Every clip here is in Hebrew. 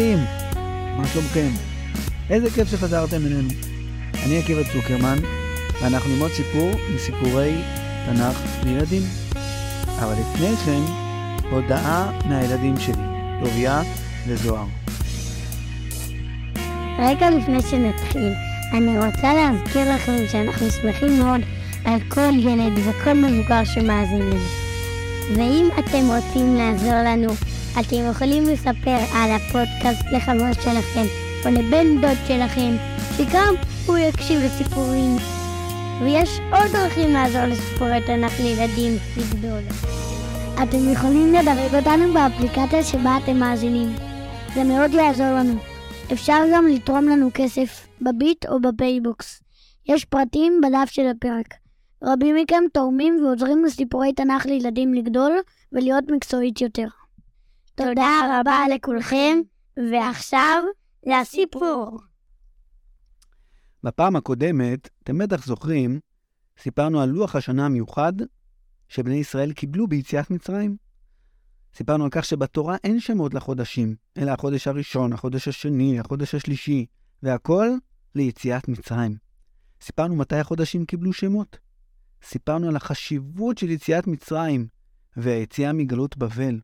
ילדים, מה שלומכם? איזה כיף שחזרתם אלינו. אני עקיבא צוקרמן, ואנחנו עם עוד סיפור מסיפורי תנ"ך לילדים. אבל לפני כן, הודעה מהילדים שלי, טוביה וזוהר. רגע לפני שנתחיל, אני רוצה להזכיר לכם שאנחנו שמחים מאוד על כל ילד וכל מבוגר שמאזין לנו. ואם אתם רוצים לעזור לנו, אתם יכולים לספר על הפודקאסט לחבר שלכם או לבן דוד שלכם, שגם הוא יקשיב לסיפורים. ויש עוד דרכים לעזור לסיפורי תנ"ך לילדים לגדול. אתם יכולים לדרג אותנו באפליקציה שבה אתם מאזינים. זה מאוד יעזור לנו. אפשר גם לתרום לנו כסף בביט או בפייבוקס. יש פרטים בדף של הפרק. רבים מכם תורמים ועוזרים לסיפורי תנ"ך לילדים לגדול ולהיות מקצועית יותר. תודה רבה לכולכם, ועכשיו לסיפור. בפעם הקודמת, אתם בטח זוכרים, סיפרנו על לוח השנה המיוחד שבני ישראל קיבלו ביציאת מצרים. סיפרנו על כך שבתורה אין שמות לחודשים, אלא החודש הראשון, החודש השני, החודש השלישי, והכל ליציאת מצרים. סיפרנו מתי החודשים קיבלו שמות. סיפרנו על החשיבות של יציאת מצרים והיציאה מגלות בבל.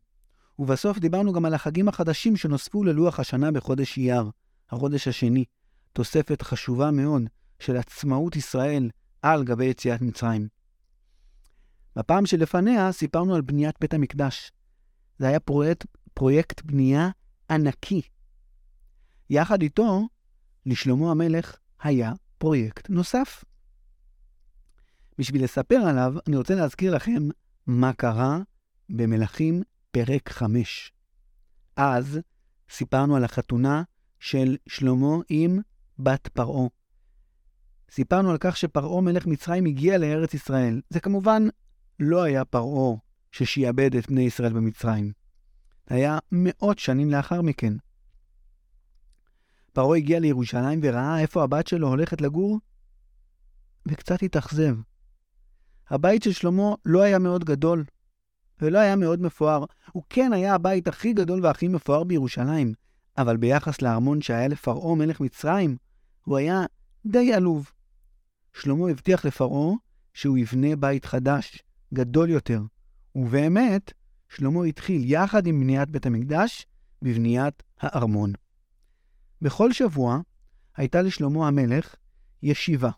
ובסוף דיברנו גם על החגים החדשים שנוספו ללוח השנה בחודש אייר, החודש השני, תוספת חשובה מאוד של עצמאות ישראל על גבי יציאת מצרים. בפעם שלפניה סיפרנו על בניית בית המקדש. זה היה פרויקט, פרויקט בנייה ענקי. יחד איתו, לשלמה המלך היה פרויקט נוסף. בשביל לספר עליו, אני רוצה להזכיר לכם מה קרה במלכים פרק 5. אז סיפרנו על החתונה של שלמה עם בת פרעה. סיפרנו על כך שפרעה מלך מצרים הגיע לארץ ישראל. זה כמובן לא היה פרעה ששיעבד את בני ישראל במצרים. היה מאות שנים לאחר מכן. פרעה הגיע לירושלים וראה איפה הבת שלו הולכת לגור, וקצת התאכזב. הבית של שלמה לא היה מאוד גדול, ולא היה מאוד מפואר. הוא כן היה הבית הכי גדול והכי מפואר בירושלים, אבל ביחס לארמון שהיה לפרעה מלך מצרים, הוא היה די עלוב. שלמה הבטיח לפרעה שהוא יבנה בית חדש, גדול יותר, ובאמת, שלמה התחיל יחד עם בניית בית המקדש בבניית הארמון. בכל שבוע הייתה לשלמה המלך ישיבה,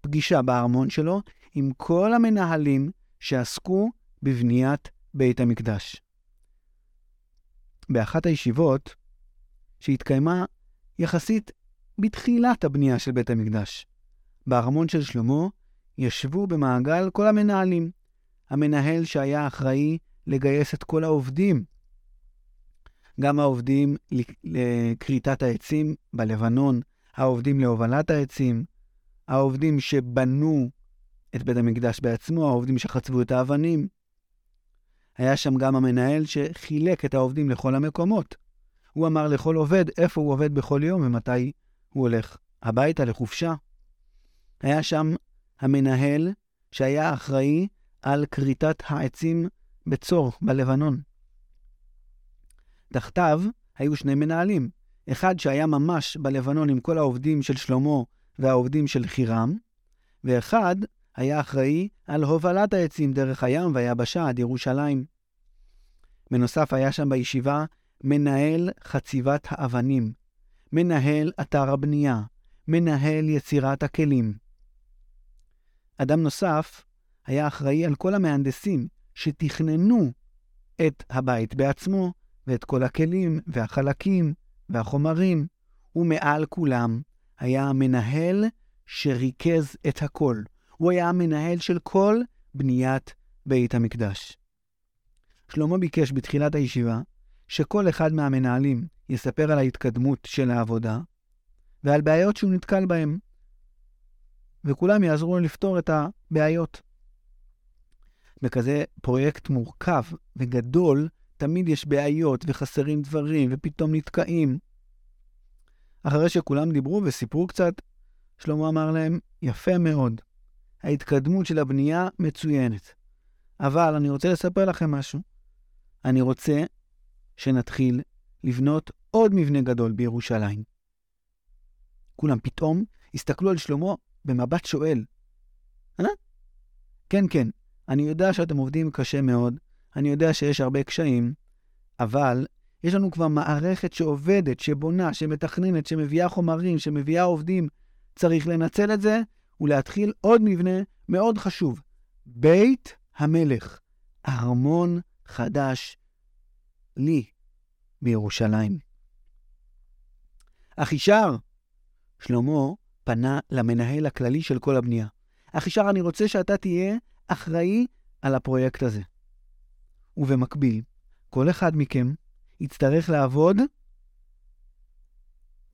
פגישה בארמון שלו עם כל המנהלים שעסקו בבניית בית המקדש. באחת הישיבות, שהתקיימה יחסית בתחילת הבנייה של בית המקדש, בארמון של שלמה ישבו במעגל כל המנהלים, המנהל שהיה אחראי לגייס את כל העובדים, גם העובדים לכריתת העצים בלבנון, העובדים להובלת העצים, העובדים שבנו את בית המקדש בעצמו, העובדים שחצבו את האבנים. היה שם גם המנהל שחילק את העובדים לכל המקומות. הוא אמר לכל עובד איפה הוא עובד בכל יום ומתי הוא הולך הביתה לחופשה. היה שם המנהל שהיה אחראי על כריתת העצים בצור בלבנון. תחתיו היו שני מנהלים, אחד שהיה ממש בלבנון עם כל העובדים של שלמה והעובדים של חירם, ואחד היה אחראי על הובלת העצים דרך הים והיבשה עד ירושלים. בנוסף היה שם בישיבה מנהל חציבת האבנים, מנהל אתר הבנייה, מנהל יצירת הכלים. אדם נוסף היה אחראי על כל המהנדסים שתכננו את הבית בעצמו, ואת כל הכלים והחלקים והחומרים, ומעל כולם היה המנהל שריכז את הכל. הוא היה המנהל של כל בניית בית המקדש. שלמה ביקש בתחילת הישיבה שכל אחד מהמנהלים יספר על ההתקדמות של העבודה ועל בעיות שהוא נתקל בהן, וכולם יעזרו לו לפתור את הבעיות. בכזה פרויקט מורכב וגדול, תמיד יש בעיות וחסרים דברים ופתאום נתקעים. אחרי שכולם דיברו וסיפרו קצת, שלמה אמר להם, יפה מאוד, ההתקדמות של הבנייה מצוינת. אבל אני רוצה לספר לכם משהו. אני רוצה שנתחיל לבנות עוד מבנה גדול בירושלים. כולם פתאום הסתכלו על שלמה במבט שואל. אה? כן, כן, אני יודע שאתם עובדים קשה מאוד, אני יודע שיש הרבה קשיים, אבל יש לנו כבר מערכת שעובדת, שבונה, שמתכננת, שמביאה חומרים, שמביאה עובדים. צריך לנצל את זה ולהתחיל עוד מבנה מאוד חשוב. בית המלך, ארמון חדש לי בירושלים. אחישר, שלמה פנה למנהל הכללי של כל הבנייה. אחישר, אני רוצה שאתה תהיה אחראי על הפרויקט הזה. ובמקביל, כל אחד מכם יצטרך לעבוד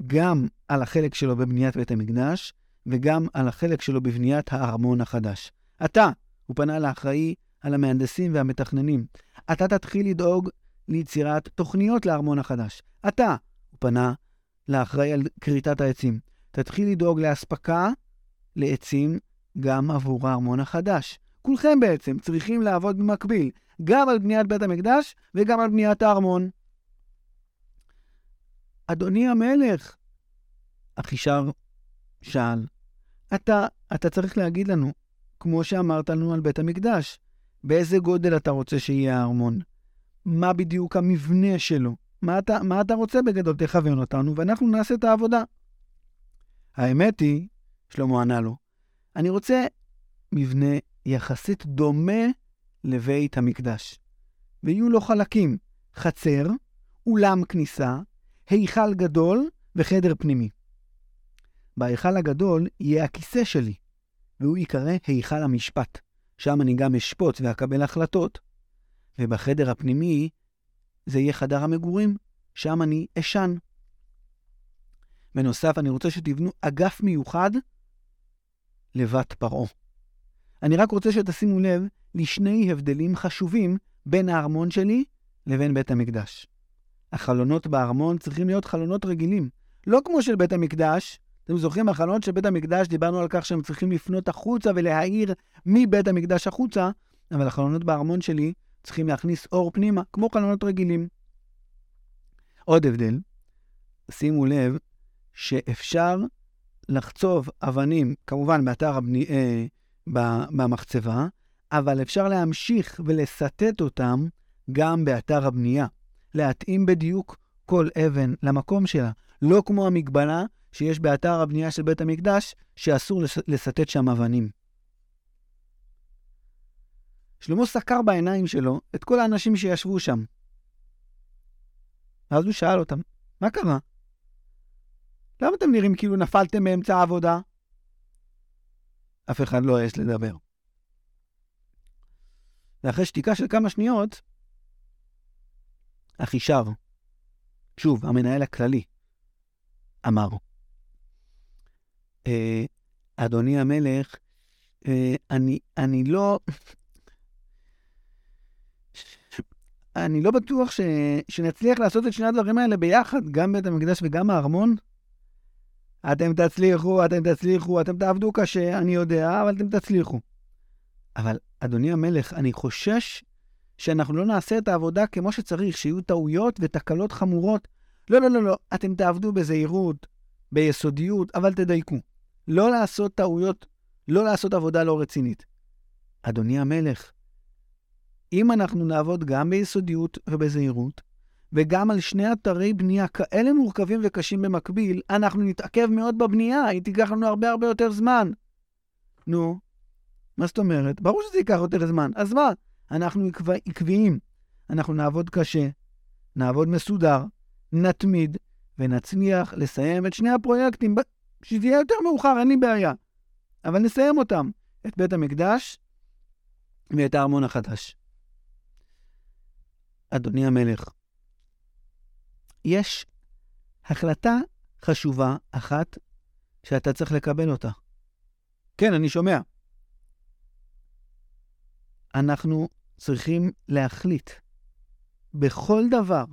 גם על החלק שלו בבניית בית המקדש, וגם על החלק שלו בבניית הארמון החדש. אתה, הוא פנה לאחראי על המהנדסים והמתכננים, אתה תתחיל לדאוג ליצירת תוכניות לארמון החדש. אתה, הוא פנה לאחראי על כריתת העצים, תתחיל לדאוג לאספקה לעצים גם עבור הארמון החדש. כולכם בעצם צריכים לעבוד במקביל, גם על בניית בית המקדש וגם על בניית הארמון. אדוני המלך, אחישר שאל, אתה, אתה צריך להגיד לנו, כמו שאמרת לנו על בית המקדש, באיזה גודל אתה רוצה שיהיה הארמון? מה בדיוק המבנה שלו? מה אתה, מה אתה רוצה בגדול? תכוון אותנו, ואנחנו נעשה את העבודה. האמת היא, שלמה ענה לו, אני רוצה מבנה יחסית דומה לבית המקדש. ויהיו לו חלקים, חצר, אולם כניסה, היכל גדול וחדר פנימי. בהיכל הגדול יהיה הכיסא שלי, והוא ייקרא היכל המשפט, שם אני גם אשפוט ואקבל החלטות. ובחדר הפנימי זה יהיה חדר המגורים, שם אני אשן. בנוסף, אני רוצה שתבנו אגף מיוחד לבת פרעה. אני רק רוצה שתשימו לב לשני הבדלים חשובים בין הארמון שלי לבין בית המקדש. החלונות בארמון צריכים להיות חלונות רגילים, לא כמו של בית המקדש. אתם זוכרים, החלונות של בית המקדש, דיברנו על כך שהם צריכים לפנות החוצה ולהאיר מבית המקדש החוצה, אבל החלונות בארמון שלי צריכים להכניס אור פנימה, כמו חלונות רגילים. עוד הבדל, שימו לב שאפשר לחצוב אבנים, כמובן באתר הבני... אה, במחצבה, אבל אפשר להמשיך ולסטט אותם גם באתר הבנייה. להתאים בדיוק כל אבן למקום שלה, לא כמו המגבלה שיש באתר הבנייה של בית המקדש, שאסור לסטט שם אבנים. שלמה סקר בעיניים שלו את כל האנשים שישבו שם. ואז הוא שאל אותם, מה קרה? למה אתם נראים כאילו נפלתם באמצע העבודה? אף אחד לא העז לדבר. ואחרי שתיקה של כמה שניות, אחישר, שוב, המנהל הכללי, אמר, אדוני המלך, אה, אני, אני לא... אני לא בטוח ש... שנצליח לעשות את שני הדברים האלה ביחד, גם בית המקדש וגם הארמון. אתם תצליחו, אתם תצליחו, אתם תעבדו קשה, אני יודע, אבל אתם תצליחו. אבל, אדוני המלך, אני חושש שאנחנו לא נעשה את העבודה כמו שצריך, שיהיו טעויות ותקלות חמורות. לא, לא, לא, לא, אתם תעבדו בזהירות, ביסודיות, אבל תדייקו. לא לעשות טעויות, לא לעשות עבודה לא רצינית. אדוני המלך, אם אנחנו נעבוד גם ביסודיות ובזהירות, וגם על שני אתרי בנייה כאלה מורכבים וקשים במקביל, אנחנו נתעכב מאוד בבנייה, היא תיקח לנו הרבה הרבה יותר זמן. נו, מה זאת אומרת? ברור שזה ייקח יותר זמן. אז מה? אנחנו עקב... עקביים. אנחנו נעבוד קשה, נעבוד מסודר, נתמיד, ונצליח לסיים את שני הפרויקטים, שזה יהיה יותר מאוחר, אין לי בעיה. אבל נסיים אותם, את בית המקדש ואת הארמון החדש. אדוני המלך, יש החלטה חשובה אחת שאתה צריך לקבל אותה. כן, אני שומע. אנחנו צריכים להחליט בכל דבר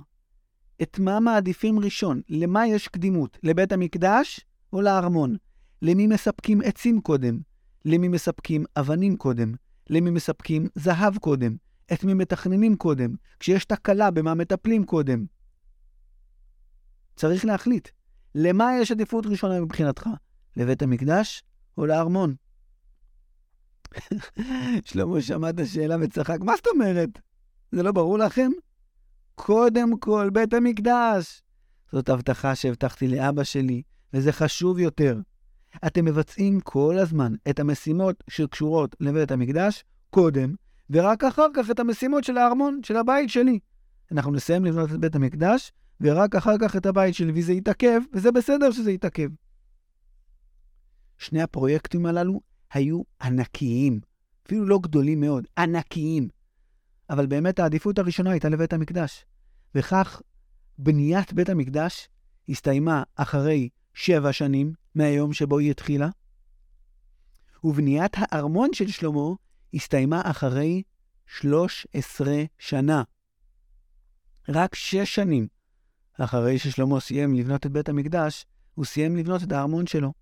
את מה מעדיפים ראשון, למה יש קדימות, לבית המקדש או לארמון, למי מספקים עצים קודם, למי מספקים אבנים קודם, למי מספקים זהב קודם, את מי מתכננים קודם, כשיש תקלה במה מטפלים קודם. צריך להחליט. למה יש עדיפות ראשונה מבחינתך? לבית המקדש או לארמון? שלמה שמע את השאלה וצחק, מה זאת אומרת? זה לא ברור לכם? קודם כל, בית המקדש. זאת הבטחה שהבטחתי לאבא שלי, וזה חשוב יותר. אתם מבצעים כל הזמן את המשימות שקשורות לבית המקדש קודם, ורק אחר כך את המשימות של הארמון, של הבית שלי. אנחנו נסיים לבנות את בית המקדש, ורק אחר כך את הבית שלי, וזה יתעכב, וזה בסדר שזה יתעכב. שני הפרויקטים הללו היו ענקיים, אפילו לא גדולים מאוד, ענקיים. אבל באמת העדיפות הראשונה הייתה לבית המקדש. וכך בניית בית המקדש הסתיימה אחרי שבע שנים מהיום שבו היא התחילה, ובניית הארמון של שלמה הסתיימה אחרי 13 שנה. רק שש שנים אחרי ששלמה סיים לבנות את בית המקדש, הוא סיים לבנות את הארמון שלו.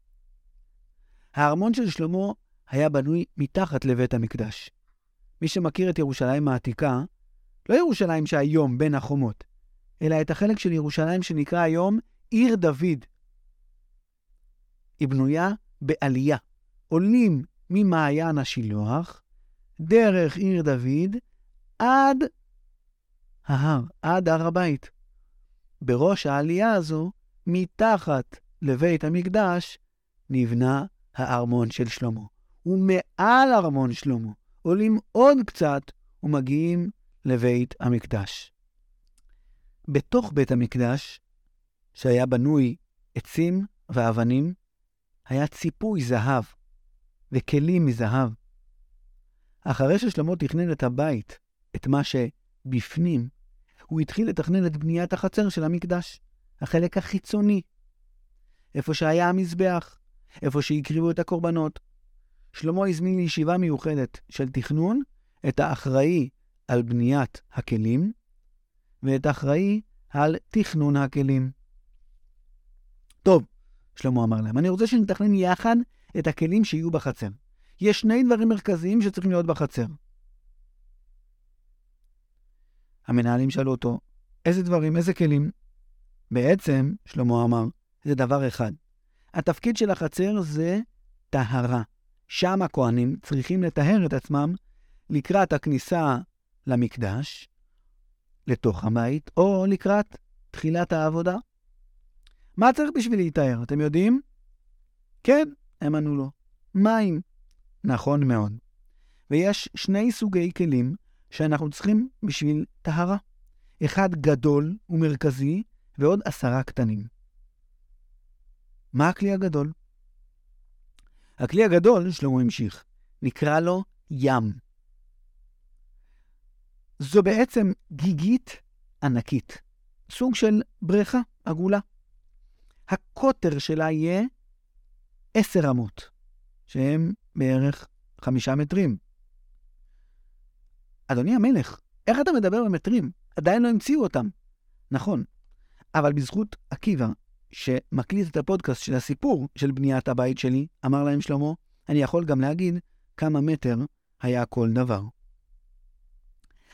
הארמון של שלמה היה בנוי מתחת לבית המקדש. מי שמכיר את ירושלים העתיקה, לא ירושלים שהיום בין החומות, אלא את החלק של ירושלים שנקרא היום עיר דוד. היא בנויה בעלייה. עולים ממעיין השילוח, דרך עיר דוד, עד ההר, עד הר הבית. בראש העלייה הזו, מתחת לבית המקדש, נבנה הארמון של שלמה. ומעל ארמון שלמה עולים עוד קצת ומגיעים לבית המקדש. בתוך בית המקדש, שהיה בנוי עצים ואבנים, היה ציפוי זהב וכלים מזהב. אחרי ששלמה תכנן את הבית, את מה שבפנים, הוא התחיל לתכנן את בניית החצר של המקדש, החלק החיצוני. איפה שהיה המזבח, איפה שהקריבו את הקורבנות. שלמה הזמין לישיבה מיוחדת של תכנון את האחראי על בניית הכלים, ואת האחראי על תכנון הכלים. טוב, שלמה אמר להם, אני רוצה שנתכנן יחד את הכלים שיהיו בחצר. יש שני דברים מרכזיים שצריכים להיות בחצר. המנהלים שאלו אותו, איזה דברים, איזה כלים? בעצם, שלמה אמר, זה דבר אחד. התפקיד של החצר זה טהרה. שם הכהנים צריכים לטהר את עצמם לקראת הכניסה למקדש, לתוך הבית, או לקראת תחילת העבודה. מה צריך בשביל להיטהר, אתם יודעים? כן, הם ענו לו, מים. נכון מאוד. ויש שני סוגי כלים שאנחנו צריכים בשביל טהרה. אחד גדול ומרכזי, ועוד עשרה קטנים. מה הכלי הגדול? הכלי הגדול, שלמה המשיך, נקרא לו ים. זו בעצם גיגית ענקית, סוג של בריכה עגולה. הקוטר שלה יהיה עשר אמות, שהם בערך חמישה מטרים. אדוני המלך, איך אתה מדבר במטרים? עדיין לא המציאו אותם. נכון, אבל בזכות עקיבא, שמקליט את הפודקאסט של הסיפור של בניית הבית שלי, אמר להם שלמה, אני יכול גם להגיד כמה מטר היה כל דבר.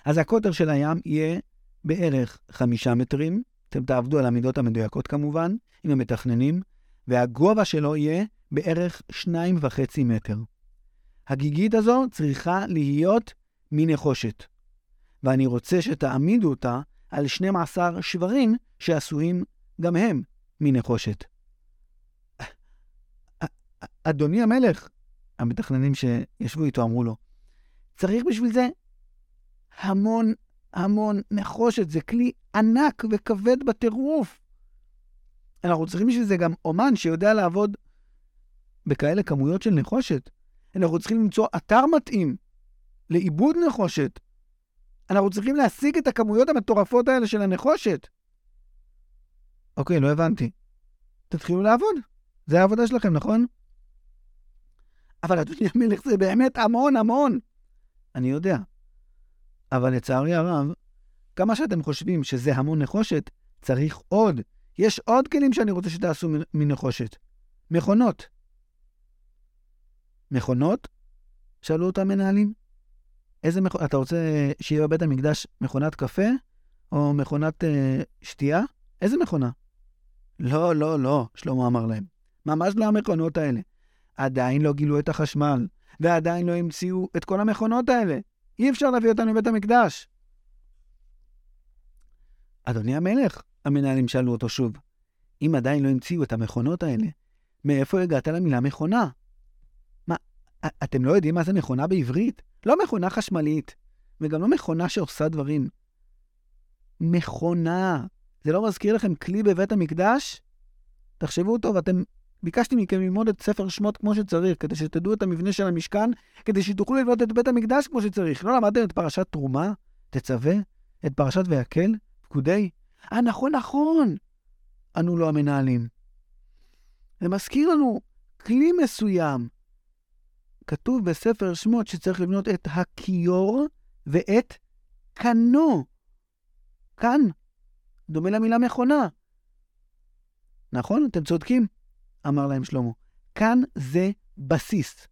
אז הקוטר של הים יהיה בערך חמישה מטרים, אתם תעבדו על המידות המדויקות כמובן, עם המתכננים, והגובה שלו יהיה בערך שניים וחצי מטר. הגיגית הזו צריכה להיות מנחושת, ואני רוצה שתעמידו אותה על 12 שברים שעשויים גם הם מנחושת. אדוני המלך, המתכננים שישבו איתו אמרו לו, צריך בשביל זה המון המון נחושת, זה כלי ענק וכבד בטירוף. אנחנו צריכים בשביל זה גם אומן שיודע לעבוד בכאלה כמויות של נחושת. אנחנו צריכים למצוא אתר מתאים לעיבוד נחושת. אנחנו צריכים להשיג את הכמויות המטורפות האלה של הנחושת. אוקיי, לא הבנתי. תתחילו לעבוד. זה העבודה שלכם, נכון? אבל אדוני המלך, זה באמת המון המון. אני יודע. אבל לצערי הרב, כמה שאתם חושבים שזה המון נחושת, צריך עוד. יש עוד כלים שאני רוצה שתעשו מנחושת. מכונות. מכונות? שאלו אותם מנהלים. איזה מכונות? אתה רוצה שיהיה בבית המקדש מכונת קפה או מכונת אה, שתייה? איזה מכונה? לא, לא, לא, שלמה אמר להם. ממש לא המכונות האלה. עדיין לא גילו את החשמל, ועדיין לא המציאו את כל המכונות האלה. אי אפשר להביא אותנו לבית המקדש. אדוני המלך, המנהלים שאלו אותו שוב, אם עדיין לא המציאו את המכונות האלה, מאיפה הגעת למילה מכונה? מה, אתם לא יודעים מה זה מכונה בעברית? לא מכונה חשמלית, וגם לא מכונה שעושה דברים. מכונה. זה לא מזכיר לכם כלי בבית המקדש? תחשבו טוב, אתם... ביקשתי מכם ללמוד את ספר שמות כמו שצריך, כדי שתדעו את המבנה של המשכן, כדי שתוכלו לבנות את בית המקדש כמו שצריך. לא למדתם את פרשת תרומה? תצווה? את פרשת ויקל? פקודי? אה, נכון, נכון! אנו לא המנהלים. זה מזכיר לנו כלי מסוים. כתוב בספר שמות שצריך לבנות את הכיור ואת קנו. כאן, דומה למילה מכונה. נכון, אתם צודקים, אמר להם שלמה. כאן זה בסיס.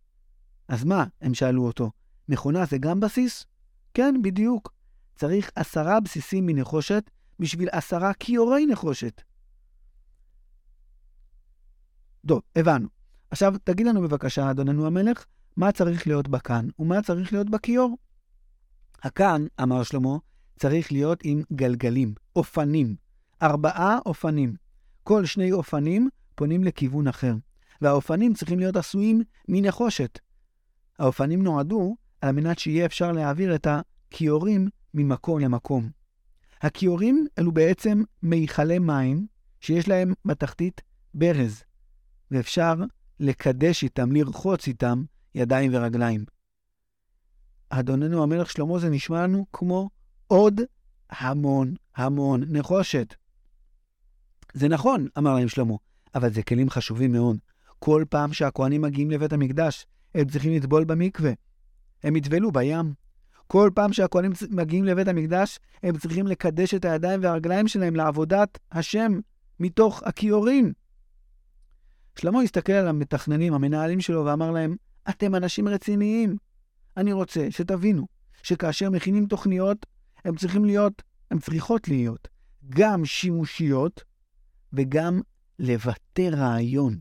אז מה, הם שאלו אותו, מכונה זה גם בסיס? כן, בדיוק. צריך עשרה בסיסים מנחושת בשביל עשרה כיורי נחושת. טוב, הבנו. עכשיו, תגיד לנו בבקשה, אדוננו המלך, מה צריך להיות בכאן ומה צריך להיות בכיור? הכאן, אמר שלמה, צריך להיות עם גלגלים, אופנים. ארבעה אופנים. כל שני אופנים פונים לכיוון אחר, והאופנים צריכים להיות עשויים מנחושת. האופנים נועדו על מנת שיהיה אפשר להעביר את הכיורים ממקום למקום. הכיורים אלו בעצם מיכלי מים שיש להם בתחתית ברז, ואפשר לקדש איתם, לרחוץ איתם ידיים ורגליים. אדוננו המלך שלמה זה נשמע לנו כמו עוד המון המון נחושת. זה נכון, אמר להם שלמה, אבל זה כלים חשובים מאוד. כל פעם שהכוהנים מגיעים לבית המקדש, הם צריכים לטבול במקווה. הם יטבלו בים. כל פעם שהכוהנים מגיעים לבית המקדש, הם צריכים לקדש את הידיים והרגליים שלהם לעבודת השם מתוך הכיורים. שלמה הסתכל על המתכננים, המנהלים שלו, ואמר להם, אתם אנשים רציניים. אני רוצה שתבינו שכאשר מכינים תוכניות, הן צריכים להיות, הן צריכות להיות גם שימושיות וגם לבטא רעיון.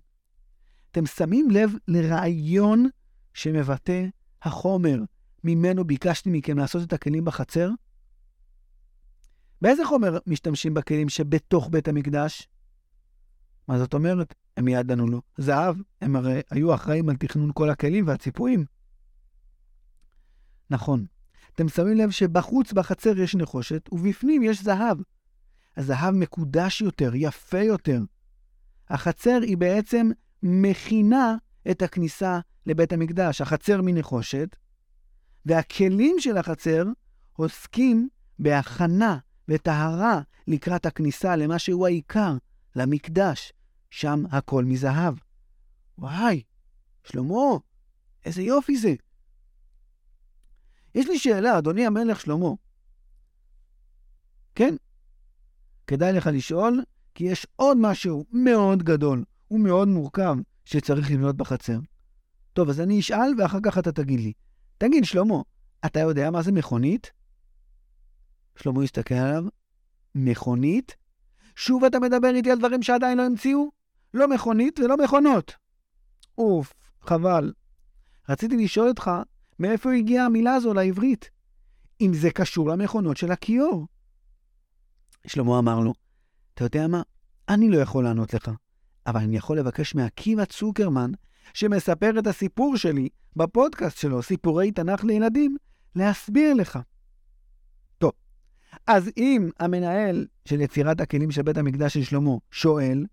אתם שמים לב לרעיון שמבטא החומר ממנו ביקשתי מכם לעשות את הכלים בחצר? באיזה חומר משתמשים בכלים שבתוך בית המקדש? מה זאת אומרת? הם מיד ענו לו, זהב. הם הרי היו אחראים על תכנון כל הכלים והציפויים. נכון. אתם שמים לב שבחוץ בחצר יש נחושת, ובפנים יש זהב. הזהב מקודש יותר, יפה יותר. החצר היא בעצם מכינה את הכניסה לבית המקדש. החצר מנחושת, והכלים של החצר עוסקים בהכנה וטהרה לקראת הכניסה למה שהוא העיקר, למקדש. שם הכל מזהב. וואי, שלמה, איזה יופי זה. יש לי שאלה, אדוני המלך שלמה. כן, כדאי לך לשאול, כי יש עוד משהו מאוד גדול ומאוד מורכב שצריך לבנות בחצר. טוב, אז אני אשאל ואחר כך אתה תגיד לי. תגיד, שלמה, אתה יודע מה זה מכונית? שלמה הסתכל עליו, מכונית? שוב אתה מדבר איתי על דברים שעדיין לא המציאו? לא מכונית ולא מכונות. אוף, חבל. רציתי לשאול אותך, מאיפה הגיעה המילה הזו לעברית? אם זה קשור למכונות של הכיור. שלמה אמר לו, אתה יודע מה? אני לא יכול לענות לך, אבל אני יכול לבקש מעקיבא צוקרמן, שמספר את הסיפור שלי בפודקאסט שלו, סיפורי תנ"ך לילדים, להסביר לך. טוב, אז אם המנהל של יצירת הכלים של בית המקדש של שלמה שואל,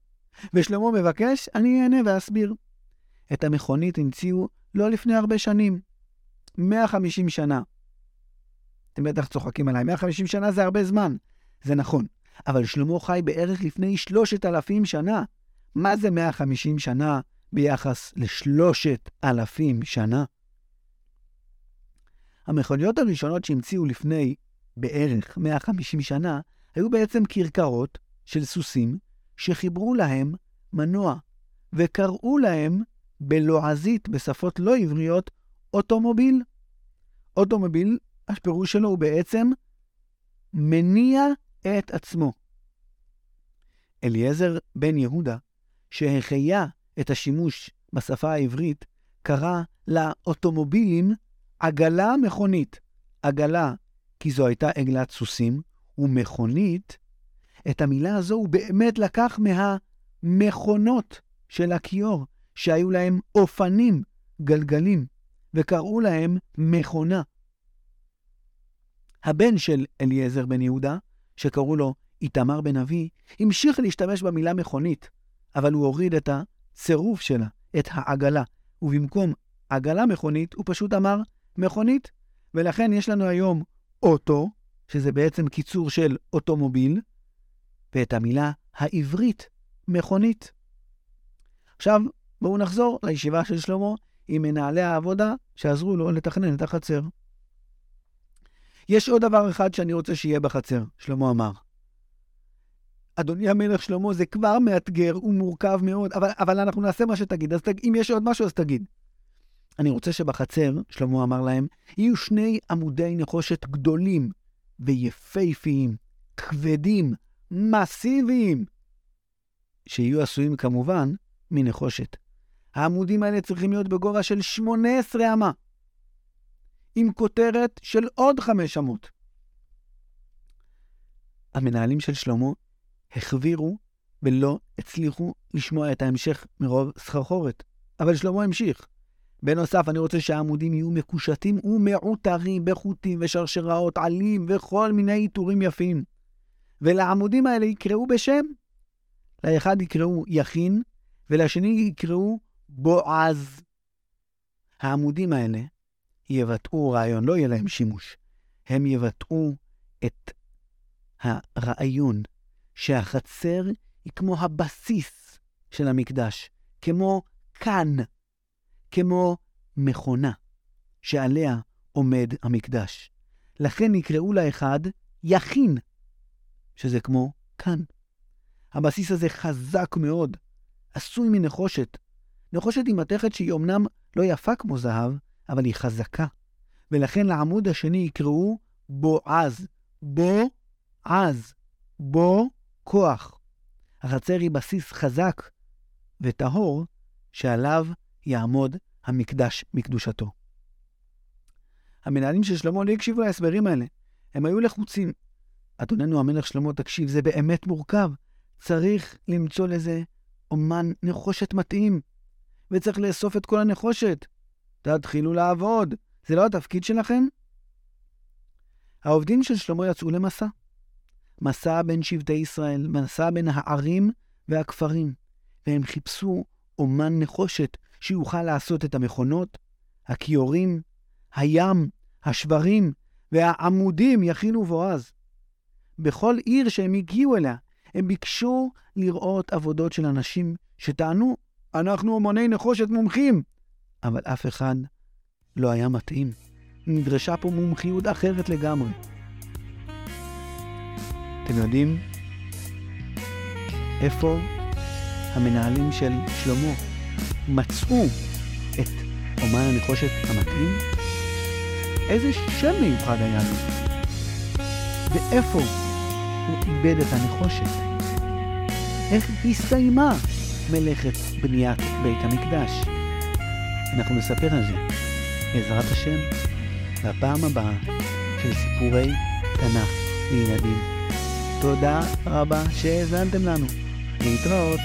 ושלמה מבקש, אני אענה ואסביר. את המכונית המציאו לא לפני הרבה שנים, 150 שנה. אתם בטח צוחקים עליי, 150 שנה זה הרבה זמן. זה נכון, אבל שלמה חי בערך לפני 3,000 שנה. מה זה 150 שנה ביחס ל-3,000 שנה? המכוניות הראשונות שהמציאו לפני בערך 150 שנה היו בעצם כרכרות של סוסים שחיברו להם מנוע, וקראו להם בלועזית, בשפות לא עבריות, אוטומוביל. אוטומוביל, הפירוש שלו הוא בעצם מניע את עצמו. אליעזר בן יהודה, שהחיה את השימוש בשפה העברית, קרא לאוטומובילים עגלה מכונית. עגלה, כי זו הייתה עגלת סוסים, ומכונית, את המילה הזו הוא באמת לקח מהמכונות של הכיור, שהיו להם אופנים, גלגלים, וקראו להם מכונה. הבן של אליעזר בן יהודה, שקראו לו איתמר בן אבי, המשיך להשתמש במילה מכונית, אבל הוא הוריד את הצירוף שלה, את העגלה, ובמקום עגלה מכונית, הוא פשוט אמר מכונית, ולכן יש לנו היום אוטו, שזה בעצם קיצור של אוטומוביל, ואת המילה העברית, מכונית. עכשיו, בואו נחזור לישיבה של שלמה עם מנהלי העבודה שעזרו לו לתכנן את החצר. יש עוד דבר אחד שאני רוצה שיהיה בחצר, שלמה אמר. אדוני המלך שלמה, זה כבר מאתגר, הוא מורכב מאוד, אבל, אבל אנחנו נעשה מה שתגיד. אז תג, אם יש עוד משהו, אז תגיד. אני רוצה שבחצר, שלמה אמר להם, יהיו שני עמודי נחושת גדולים ויפהפיים, כבדים, מסיביים, שיהיו עשויים כמובן מנחושת. העמודים האלה צריכים להיות בגובה של 18 אמה, עם כותרת של עוד חמש אמות. המנהלים של שלמה החבירו ולא הצליחו לשמוע את ההמשך מרוב סחרחורת. אבל שלמה המשיך. בנוסף, אני רוצה שהעמודים יהיו מקושטים ומעוטרים בחוטים ושרשראות עלים וכל מיני עיטורים יפים. ולעמודים האלה יקראו בשם. לאחד יקראו יכין, ולשני יקראו בועז. העמודים האלה יבטאו רעיון, לא יהיה להם שימוש. הם יבטאו את הרעיון שהחצר היא כמו הבסיס של המקדש, כמו כאן, כמו מכונה שעליה עומד המקדש. לכן נקראו לאחד יכין, שזה כמו כאן. הבסיס הזה חזק מאוד, עשוי מנחושת. נחושת היא מתכת שהיא אמנם לא יפה כמו זהב, אבל היא חזקה. ולכן לעמוד השני יקראו בועז. בו עז. בו כוח. החצר היא בסיס חזק וטהור שעליו יעמוד המקדש מקדושתו. המנהלים של שלמה לא הקשיבו להסברים האלה, הם היו לחוצים. אדוננו המלך שלמה, תקשיב, זה באמת מורכב. צריך למצוא לזה אומן נחושת מתאים, וצריך לאסוף את כל הנחושת. תתחילו לעבוד, זה לא התפקיד שלכם? העובדים של שלמה יצאו למסע. מסע בין שבטי ישראל, מסע בין הערים והכפרים, והם חיפשו אומן נחושת שיוכל לעשות את המכונות, הכיורים, הים, השברים והעמודים יכינו בועז. בכל עיר שהם הגיעו אליה, הם ביקשו לראות עבודות של אנשים שטענו, אנחנו אומני נחושת מומחים, אבל אף אחד לא היה מתאים. נדרשה פה מומחיות אחרת לגמרי. אתם יודעים איפה המנהלים של שלמה מצאו את אומן הנחושת המתאים? איזה שם מיוחד היה לו? ואיפה הוא איבד את הנחושת? איך הסתיימה מלאכת בניית בית המקדש? אנחנו נספר על זה, בעזרת השם, בפעם הבאה של סיפורי תנ"ך לילדים. תודה רבה שהאזנתם לנו. להתראות.